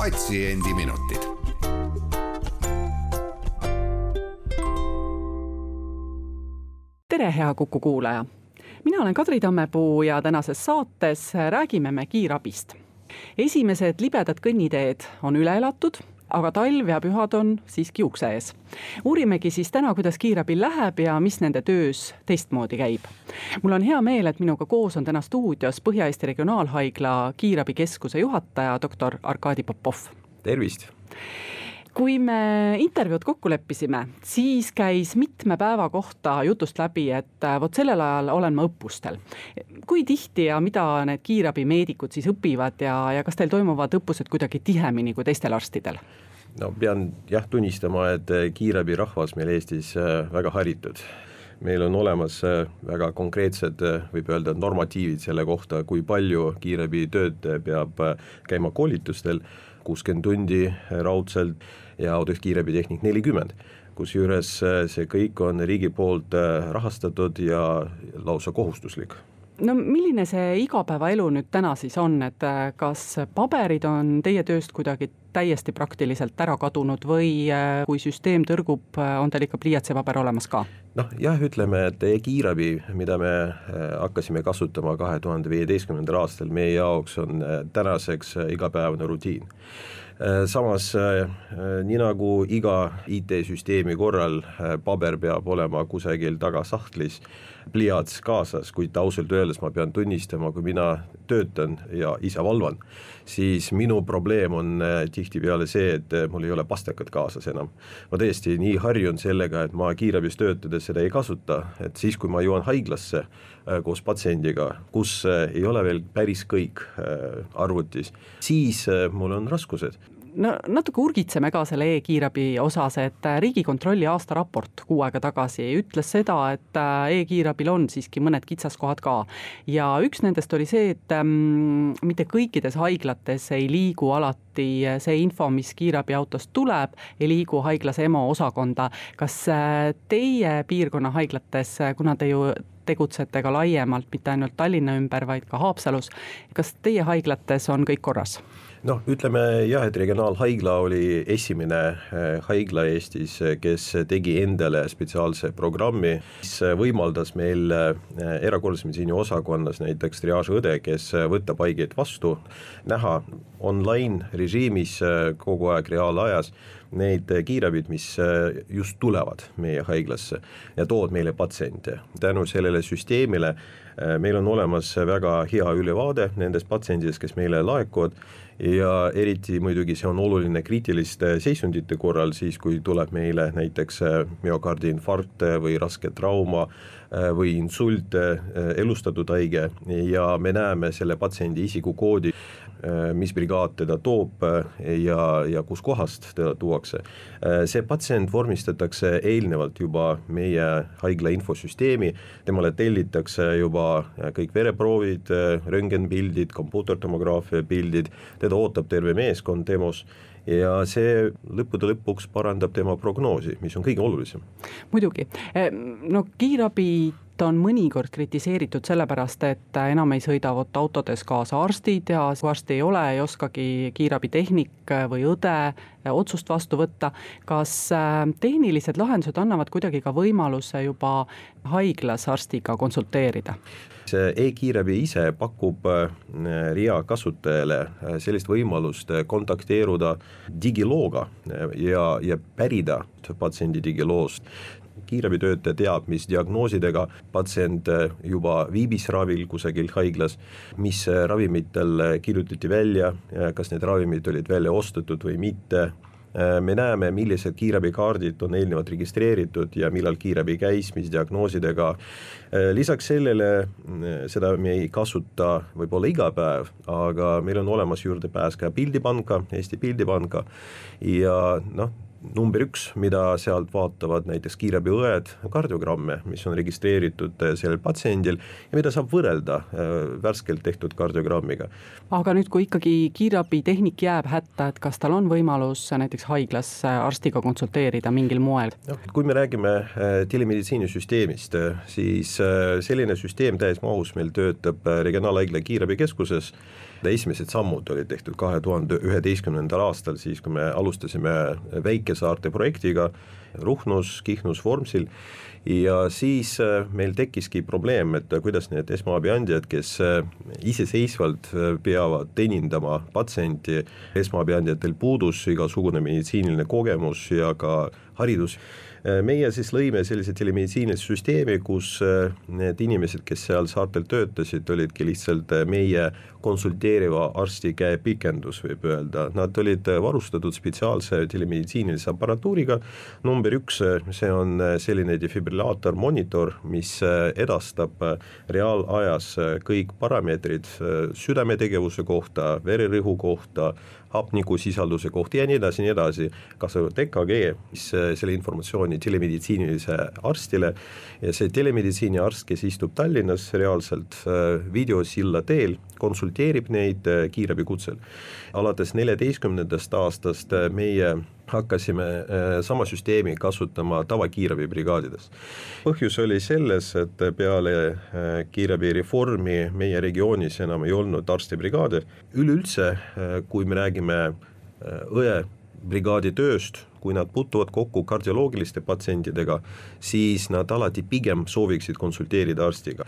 patsiendiminutid. tere, hea Kuku kuulaja. mina olen Kadri Tammepuu ja tänases saates räägime me kiirabist. esimesed libedad kõnniteed on üle elatud aga talv ja pühad on siiski ukse ees. uurimegi siis täna, kuidas kiirabil läheb ja mis nende töös teistmoodi käib. mul on hea meel, et minuga koos on täna stuudios Põhja-Eesti Regionaalhaigla kiirabikeskuse juhataja, doktor Arkadi Popov. tervist! Kui me intervjuud kokku leppisime, siis käis mitme päeva kohta jutust läbi, et vot sellel ajal olen ma õppustel. kui tihti ja mida need kiirabimeedikud siis õpivad ja, ja kas teil toimuvad õppused kuidagi tihemini kui teistel arstidel? no pean jah tunnistama, et kiirabirahvas meil Eestis äh, väga haritud meil on olemas äh, väga konkreetsed, äh, võib öelda, normatiivid selle kohta, kui palju kiirabitöötaja peab käima koolitustel kuuskümmend tundi raudselt ja autokiirabitehnik nelikümmend kusjuures äh, see kõik on riigi poolt äh, rahastatud ja lausa kohustuslik no milline see igapäevaelu nüüd täna siis on, et äh, kas paberid on teie tööst kuidagi täiesti praktiliselt ära kadunud või kui süsteem tõrgub, on teil ikka pliiats ja paber olemas ka? noh jah, ütleme, et e-kiirabi, mida me hakkasime kasutama kahe tuhande viieteistkümnendal aastal, meie jaoks on tänaseks igapäevane rutiin Äh, samas äh, äh, nii nagu iga IT-süsteemi korral, paber peab olema kusagil taga sahtlis, pliiats kaasas, kuid ausalt öeldes ma pean tunnistama, kui mina töötan ja ise valvan, siis minu probleem on tihtipeale see, et mul ei ole pastekat kaasas enam. ma tõesti nii harjun sellega, et ma kiirabis töötades seda ei kasuta, et siis, kui ma jõuan haiglasse koos patsiendiga, kus ei ole veel päris kõik arvutis, siis mul on raskused no natuke urgitseme ka selle e-kiirabi osas, et äh, Riigikontrolli aastaraport kuu aega tagasi ütles seda, et äh, e-kiirabil on siiski mõned kitsaskohad ka. ja üks nendest oli see, et ähm, mitte kõikides haiglates ei liigu alati see info, mis kiirabiautost tuleb, ei liigu haiglas EMO osakonda. kas äh, teie piirkonna haiglates, kuna te ju tegutsete ka laiemalt, mitte ainult Tallinna ümber, vaid ka Haapsalus, kas teie haiglates on kõik korras? Noh, ütleme jah, et regionaalhaigla oli esimene eh, haigla Eestis, eh, kes tegi endale spetsiaalse programmi, mis võimaldas meil eh, erakorralise meditsiini osakonnas näiteks triaažiõde, kes võtab haigeid vastu, näha online režiimis kogu aeg reaalajas neid kiirabid, mis just tulevad meie haiglasse ja toovad meile patsiente. tänu sellele süsteemile meil on olemas väga hea ülevaade nendest patsientidest, kes meile laekuvad. Ja eriti muidugi see on oluline kriitiliste seisundite korral, siis kui tuleb meile näiteks äh, müokardiinfarkt või raske trauma äh, või insult, äh, elustatud haige. Ja me näeme selle patsiendi isikukoodi, mis brigaad teda toob ja, ja kuskohast teda tuuakse. see patsient vormistatakse eelnevalt juba meie haigla infosüsteemi, temale tellitakse juba kõik vereproovid, röntgenpildid, kompuutertomograafia pildid, teda ootab terve meeskond demos ja see lõppude lõpuks parandab tema prognoosi, mis on kõige olulisem. muidugi, no kiirabi on mõnikord kritiseeritud sellepärast, et enam ei sõida vot autodes kaasa arstid ja kui arsti ei ole, ei oskagi kiirabitehnik või õde otsust vastu võtta. kas äh, tehnilised lahendused annavad kuidagi ka võimaluse juba haiglas arstiga konsulteerida? see e-kiirabi ise pakub äh, RIA kasutajale äh, sellist võimalust kontakteeruda digilooga ja, ja pärida patsiendi digiloost kiirabitöötaja teab, mis diagnoosidega patsient äh, juba viibis ravil kusagil haiglas, mis äh, ravimid talle kirjutati välja, kas need ravimid olid välja ostetud või mitte, me näeme, millised kiirabikaardid on eelnevalt registreeritud ja millal kiirabi käis, mis diagnoosidega. lisaks sellele, seda me ei kasuta võib-olla iga päev, aga meil on olemas juurdepääs ka pildipanka, Eesti pildipanka ja noh number üks, mida sealt vaatavad näiteks kiirabiõed, kardiogramme, mis on registreeritud äh, sellel patsiendil ja mida saab võrrelda äh, värskelt tehtud kardiogrammiga. aga nüüd, kui ikkagi kiirabitehnik jääb hätta, et kas tal on võimalus näiteks haiglas äh, arstiga konsulteerida mingil moel? noh, kui me räägime telemeditsiinisüsteemist, siis selline süsteem täismahus meil töötab Regionaalhaigla kiirabikeskuses esimesed sammud olid tehtud kahe tuhande üheteistkümnendal aastal, siis kui me alustasime väikesaarte projektiga Ruhnus, Kihnus, Vormsil. Ja siis äh, meil tekkiski probleem, et kuidas need esmaabi andjad, kes äh, iseseisvalt äh, peavad teenindama patsienti, esmaabi andjatel puudus igasugune meditsiiniline kogemus ja ka haridus. Äh, meie siis lõime sellise telemeditsiinilise süsteemi, kus äh, need inimesed, kes seal saartel töötasid, olidki lihtsalt äh, meie konsulteeriva arsti käepikendus, võib öelda, nad olid varustatud spetsiaalse telemeditsiinilise aparatuuriga. number üks, see on selline defibrillaator monitor, mis edastab reaalajas kõik parameetrid südametegevuse kohta, vererõhu kohta hapnikusisalduse kohta ja nii edasi, nii edasi, kaasa arvatud EKG, mis äh, selle informatsiooni telemeditsiinilise arstile ja see telemeditsiini arst, kes istub Tallinnas reaalselt äh, videosilla teel, konsulteerib neid äh, kiirabikutsel. alates neljateistkümnendast aastast meie hakkasime äh, sama süsteemi kasutama tavakiirabibrigaadides. põhjus oli selles, et peale äh, kiirabireformi meie regioonis enam ei olnud arstibrigaade, üleüldse äh, kui me räägime õebrigaadi tööst, kui nad puutuvad kokku kardioloogiliste patsientidega, siis nad alati pigem sooviksid konsulteerida arstiga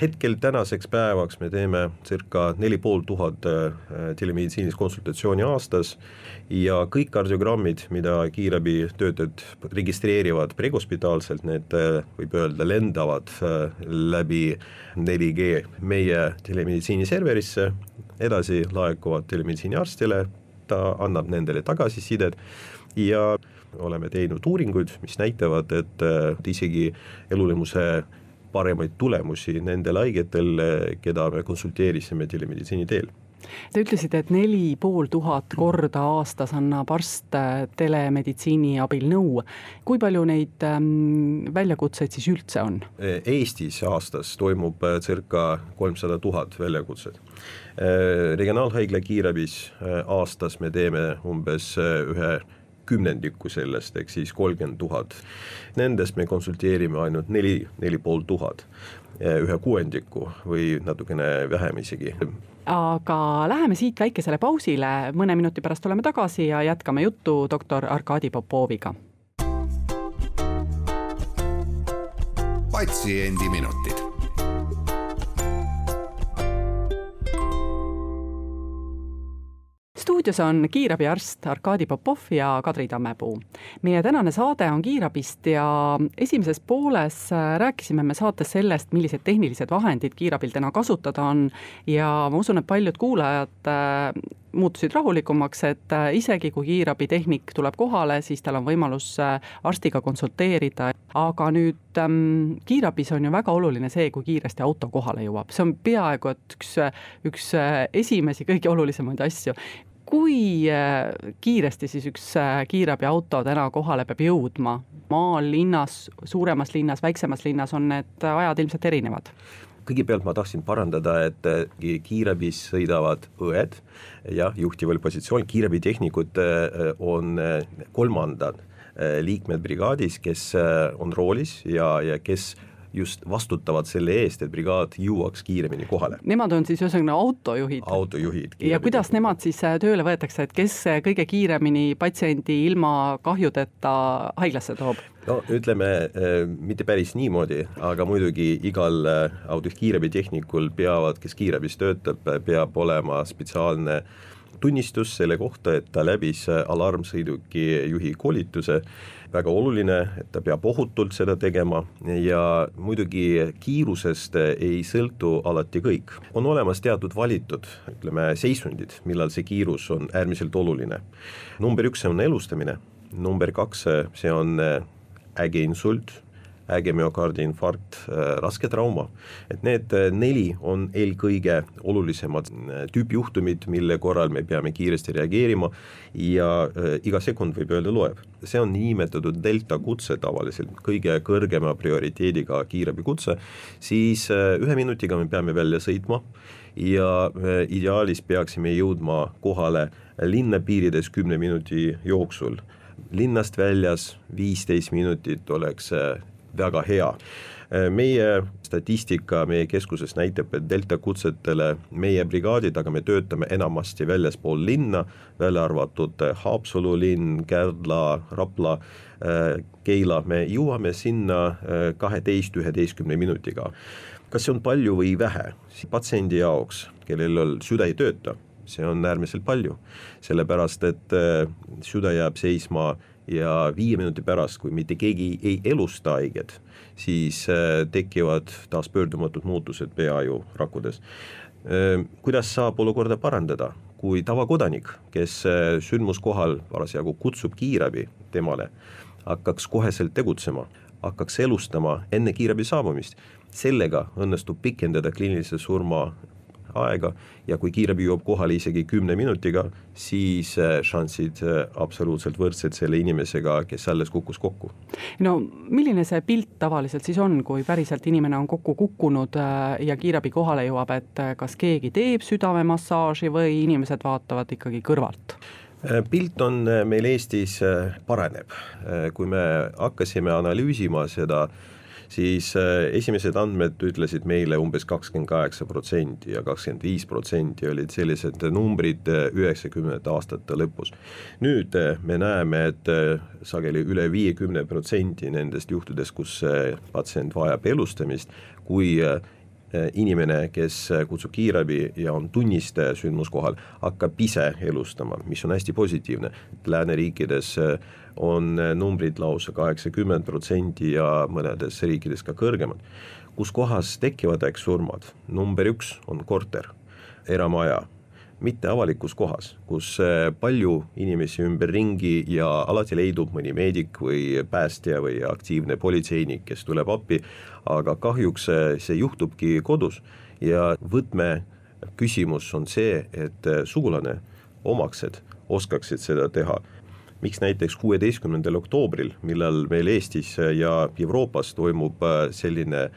hetkel tänaseks päevaks me teeme circa neli pool tuhat äh, telemeditsiinilist konsultatsiooni aastas ja kõik kardiogrammid, mida kiirabitöötajad registreerivad prehospitaalselt, need äh, võib öelda lendavad äh, läbi 4G meie telemeditsiini serverisse, edasi laekuvad telemeditsiiniarstile, ta annab nendele tagasisidet ja oleme teinud uuringuid, mis näitavad, et isegi elulemuse paremaid tulemusi nendel haigetel, keda me konsulteerisime telemeditsiini teel Te ütlesite, et neli pool tuhat korda aastas annab arst äh, telemeditsiini abil nõu. kui palju neid ähm, väljakutseid siis üldse on? Eestis aastas toimub äh, circa kolmsada tuhat väljakutset. Äh, regionaalhaigla kiirabis aastas me teeme umbes ühe kümnendiku sellest, ehk siis kolmkümmend tuhat. Nendest me konsulteerime ainult neli, neli pool tuhat, ühe kuuendiku või natukene vähem isegi aga läheme siit väikesele pausile, mõne minuti pärast oleme tagasi ja jätkame juttu doktor Arkadi Popoviga. patsiendiminutid stuudios on kiirabiarst Arkadi Popov ja Kadri Tammepuu. meie tänane saade on kiirabist ja esimeses pooles äh, rääkisime me saates sellest, millised tehnilised vahendid kiirabil täna kasutada on. Ja ma usun, et paljud kuulajad äh, muutusid rahulikumaks, et äh, isegi kui kiirabitehnik tuleb kohale, siis tal on võimalus arstiga konsulteerida, aga nüüd ähm, kiirabis on ju väga oluline see, kui kiiresti auto kohale jõuab, see on peaaegu et üks, üks esimesi kõige olulisemaid asju kui äh, kiiresti siis üks äh, kiirabiauto täna kohale peab jõudma? maal, linnas, suuremas linnas, väiksemas linnas on need ajad ilmselt erinevad? kõigepealt ma tahtsin parandada, et äh, kiirabis sõidavad õed, jah, juhtival positsioonil, kiirabitehnikud on kolmandad liikmed brigaadis, kes on roolis ja, ja kes just vastutavad selle eest, et brigaad jõuaks kiiremini kohale. Nemad on siis ühesõnaga autojuhid? autojuhid. ja kuidas nemad siis äh, tööle võetakse, et kes äh, kõige kiiremini patsiendi ilma kahjudeta haiglasse toob? no ütleme äh, mitte päris niimoodi, aga muidugi igal autos kiirabitehnikul peavad, kes kiirabis töötab, peab olema spetsiaalne tunnistus selle kohta, et ta läbis alarmsõiduki juhi koolituse, väga oluline, et ta peab ohutult seda tegema ja muidugi kiirusest ei sõltu alati kõik. on olemas teatud valitud, ütleme, seisundid, millal see kiirus on äärmiselt oluline. number üks on elustamine, number kaks, see on äge insult äge müokardiinfarkt, äh, raske trauma. et need äh, neli on eelkõige olulisemad äh, tüüpjuhtumid, mille korral me peame kiiresti reageerima ja iga sekund võib öelda loeb. see on niinimetatud delta kutse tavaliselt, kõige kõrgema prioriteediga kiirabikutse, siis ühe minutiga me peame välja sõitma ja ideaalis peaksime jõudma kohale linna piirides kümne minuti jooksul linnast väljas viisteist minutit oleks väga hea. meie statistika meie keskuses näitab, et delta kutsetele meie brigaadid, aga me töötame enamasti väljaspool linna, välja arvatud Haapsalu linn, Kärdla, Rapla, Keila, me jõuame sinna kaheteist, üheteistkümne minutiga. kas see on palju või vähe, patsiendi jaoks, kellel süda ei tööta, see on äärmiselt palju, sellepärast et süda jääb seisma ja viie minuti pärast, kui mitte keegi ei elusta haiget, siis äh, tekivad taas pöördumatud muutused peaaju rakkudes. Äh, kuidas saab olukorda parandada, kui tavakodanik, kes äh, sündmuskohal parasjagu kutsub kiirabi temale, hakkaks koheselt tegutsema, hakkaks elustama enne kiirabi saabumist, sellega õnnestub pikendada kliinilise surma aega ja kui kiirabi jõuab kohale isegi kümne minutiga, siis äh, šansid äh, absoluutselt võrdsed selle inimesega, kes alles kukkus kokku. no milline see pilt tavaliselt siis on, kui päriselt inimene on kokku kukkunud äh, ja kiirabi kohale jõuab, et kas keegi teeb südamemassaaži või inimesed vaatavad ikkagi kõrvalt? pilt on meil Eestis paraneb, kui me hakkasime analüüsima seda siis äh, esimesed andmed ütlesid meile umbes kakskümmend kaheksa protsenti ja kakskümmend viis protsenti olid sellised numbrid äh, üheksakümnendate aastate lõpus. nüüd äh, me näeme, et sageli üle viiekümne protsendi nendest juhtudest, kus patsient vajab elustamist, kui inimene, kes kutsub kiirabi ja on tunnistaja sündmuskohal, hakkab ise elustama, mis on hästi positiivne. lääneriikides on numbrid lausa kaheksakümmend protsenti ja mõnedes riikides ka kõrgemad. kus kohas tekivad äkksurmad, number üks on korter, eramaja, mitte avalikus kohas, kus eh, palju inimesi ümberringi ja alati leidub mõni meedik või päästja või aktiivne politseinik, kes tuleb appi, aga kahjuks eh, see juhtubki kodus. Ja võtme küsimus on see, et sugulane, omaksed oskaksid seda teha miks näiteks kuueteistkümnendal oktoobril, millal meil Eestis ja Euroopas toimub äh, selline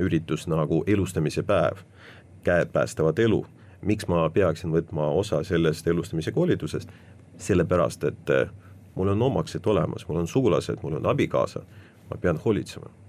üritus nagu elustamise päev, käed päästavad elu, miks ma peaksin võtma osa sellest elustamise koolitusest, sellepärast et äh, mul on omaksed olemas, mul on sugulased, mul on abikaasa, ma pean hoolitsema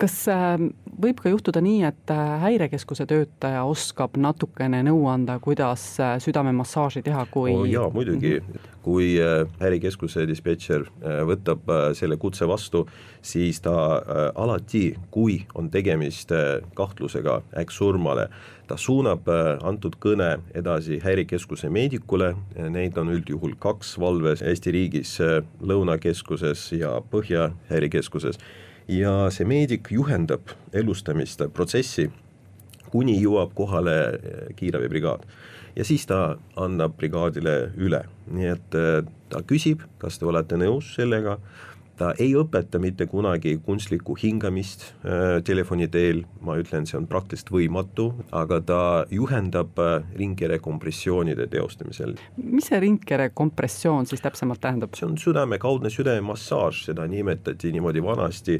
kas ähm, võib ka juhtuda nii, et äh, häirekeskuse töötaja oskab natukene nõu anda, kuidas äh, südamemassaaži teha, kui oh,? jaa, muidugi mm, -hmm. kui äh, häirekeskuse dispetšer võtab selle kutse vastu, siis ta alati, kui on tegemist kahtlusega äkksurmale, ta suunab antud kõne edasi häirekeskuse meedikule, neid on üldjuhul kaks valves Eesti riigis, Lõunakeskuses ja Põhja häirekeskuses ja see meedik juhendab elustamist protsessi, kuni jõuab kohale eh, kiirabibrigaad. ja siis ta annab brigaadile üle, nii et eh, ta küsib, kas te olete nõus sellega ta ei õpeta mitte kunagi kunstlikku hingamist äh, telefoni teel, ma ütlen, see on praktiliselt võimatu, aga ta juhendab äh, ringkere kompressioonide teostamisel. mis see ringkere kompressioon siis täpsemalt tähendab? see on südame, kaudne südamemassaaž, seda nimetati niimoodi vanasti,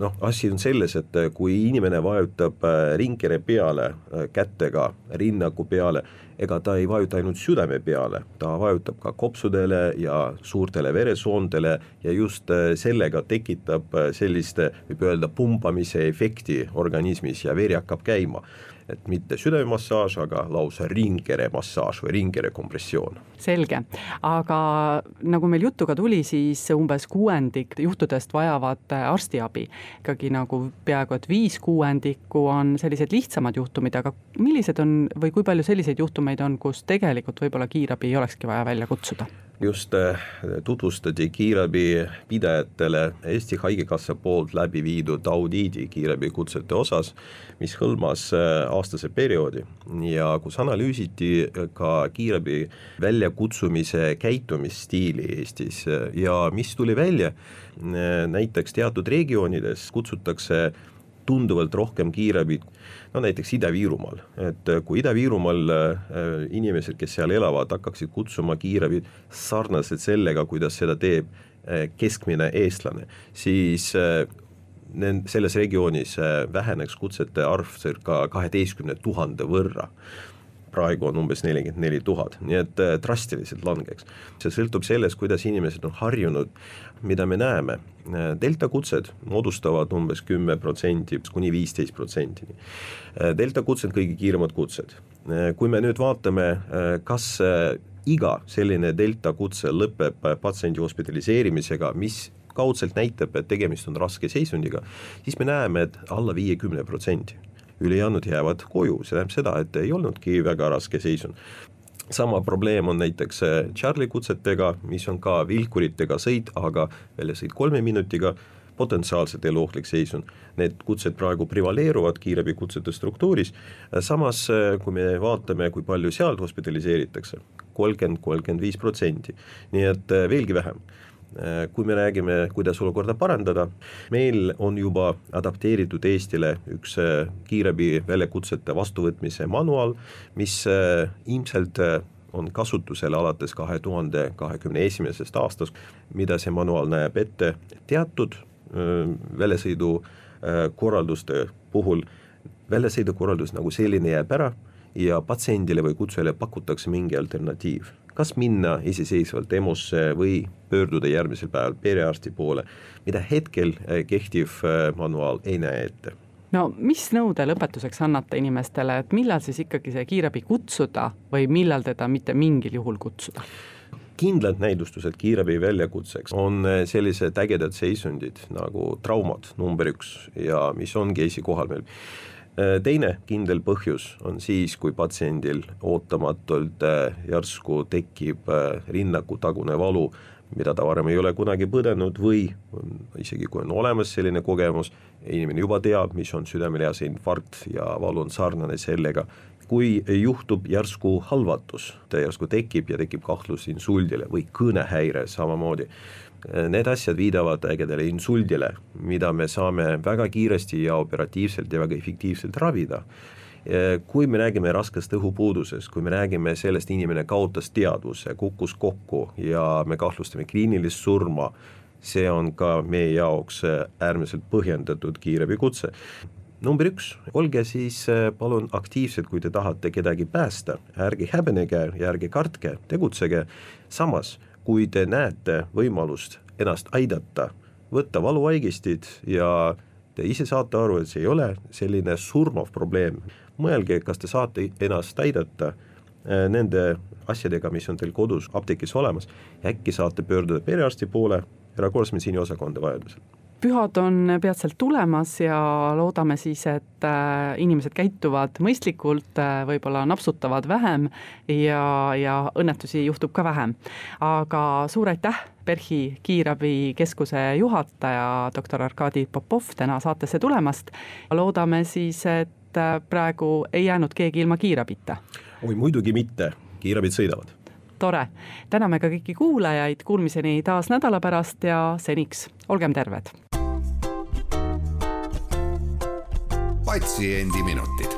noh, asi on selles, et äh, kui inimene vajutab äh, ringkere peale kätega rinnaku peale, ega ta ei vajuta ainult südame peale, ta vajutab ka kopsudele ja suurtele veresoontele ja just äh, sellega tekitab äh, sellist, võib öelda, pumpamise efekti organismis ja veri hakkab käima. et mitte südamemassaaž, aga lausa ringkere massaaž või ringkere kompressioon. selge, aga nagu meil juttu ka tuli, siis umbes kuuendik juhtudest vajavad arstiabi. ikkagi nagu peaaegu et viis kuuendikku on sellised lihtsamad juhtumid, aga millised on või kui palju selliseid juhtumeid on, kus tegelikult võib-olla kiirabi ei olekski vaja välja kutsuda? just äh, tutvustati kiirabi pidajatele Eesti Haigekassa poolt läbi viidud audiidi kiirabikutsete osas, mis hõlmas äh, aastase perioodi ja kus analüüsiti ka kiirabi väljakutsumise käitumisstiili Eestis ja mis tuli välja, näiteks teatud regioonides kutsutakse tunduvalt rohkem kiirabid, no näiteks Ida-Virumaal, et kui Ida-Virumaal äh, inimesed, kes seal elavad, hakkaksid kutsuma kiirabid sarnaselt sellega, kuidas seda teeb äh, keskmine eestlane, siis äh, selles regioonis väheneks kutsete arv circa kaheteistkümne tuhande võrra praegu on umbes nelikümmend neli tuhat, nii et äh, drastiliselt langeks. see sõltub sellest, kuidas inimesed on harjunud, mida me näeme, äh, delta kutsed moodustavad umbes kümme protsenti kuni viisteist protsendini. Äh, delta kutsed kõige kiiremad kutsed, kui me nüüd vaatame, kas iga selline delta kutse lõpeb patsiendi hospitaliseerimisega, mis kaudselt näitab, et tegemist on raske seisundiga, siis me näeme, et alla viiekümne protsendi ülejäänud jäävad koju, see tähendab seda, et ei olnudki väga raske seisund sama probleem on näiteks äh, Charlie kutsetega, mis on ka vilkuritega sõit, aga väljasõit kolme minutiga, potentsiaalselt eluohtlik seisund. Need kutsed praegu prevaleeruvad kiirabikutsete struktuuris, samas äh, kui me vaatame, kui palju seal hospitaliseeritakse, kolmkümmend, kolmkümmend viis protsenti, nii et äh, veelgi vähem. Äh, kui me räägime, kuidas olukorda parandada, meil on juba adapteeritud Eestile üks äh, kiirabi väljakutsete vastuvõtmise manual, mis äh, ilmselt on kasutusel alates kahe tuhande kahekümne esimesest aastast, mida see manual näeb ette. Teatud väljasõidu korralduste puhul, väljasõidukorraldus nagu selline jääb ära ja patsiendile või kutsujale pakutakse mingi alternatiiv kas minna iseseisvalt EMO-sse või pöörduda järgmisel päeval perearsti poole, mida hetkel eh, kehtiv eh, manuaal ei näe ette no mis nõude lõpetuseks annate inimestele, et millal siis ikkagi see kiirabi kutsuda või millal teda mitte mingil juhul kutsuda? kindlad näidustused kiirabi väljakutseks on eh, sellised ägedad seisundid nagu traumad number üks ja mis ongi esikohal meil teine kindel põhjus on siis, kui patsiendil ootamatult äh, järsku tekib äh, rinnakutagune valu, mida ta varem ei ole kunagi põdenud või isegi kui on olemas selline kogemus, inimene juba teab, mis on südamelihase infarkt ja valu on sarnane sellega, kui juhtub järsku halvatus, ta järsku tekib ja tekib kahtlus insuldile või kõnehäire samamoodi Need asjad viidavad ägedale insuldile, mida me saame väga kiiresti ja operatiivselt ja väga efektiivselt ravida. kui me räägime raskest õhupuudusest, kui me räägime sellest, inimene kaotas teadvuse, kukkus kokku ja me kahtlustame kliinilist surma, see on ka meie jaoks äärmiselt põhjendatud kiirabikutse number üks, olge siis palun aktiivsed, kui te tahate kedagi päästa, ärge häbenege ja ärge kartke, tegutsege, samas kui te näete võimalust ennast aidata, võtta valuvaigistid ja te ise saate aru, et see ei ole selline surmav probleem, mõelge, kas te saate ennast aidata äh, nende asjadega, mis on teil kodus apteegis olemas, äkki saate pöörduda perearsti poole, erakorralise meditsiini osakonda vajadusel pühad on peatselt tulemas ja loodame siis, et äh, inimesed käituvad mõistlikult, äh, võib-olla napsutavad vähem ja, ja õnnetusi juhtub ka vähem. aga suur aitäh, PERHi kiirabikeskuse juhataja, doktor Arkadi Popov täna saatesse tulemast. loodame siis, et äh, praegu ei jäänud keegi ilma kiirabita. oi muidugi mitte, kiirabid sõidavad tore, täname ka kõiki kuulajaid, kuulmiseni taas nädala pärast ja seniks olgem terved patsiendiminutid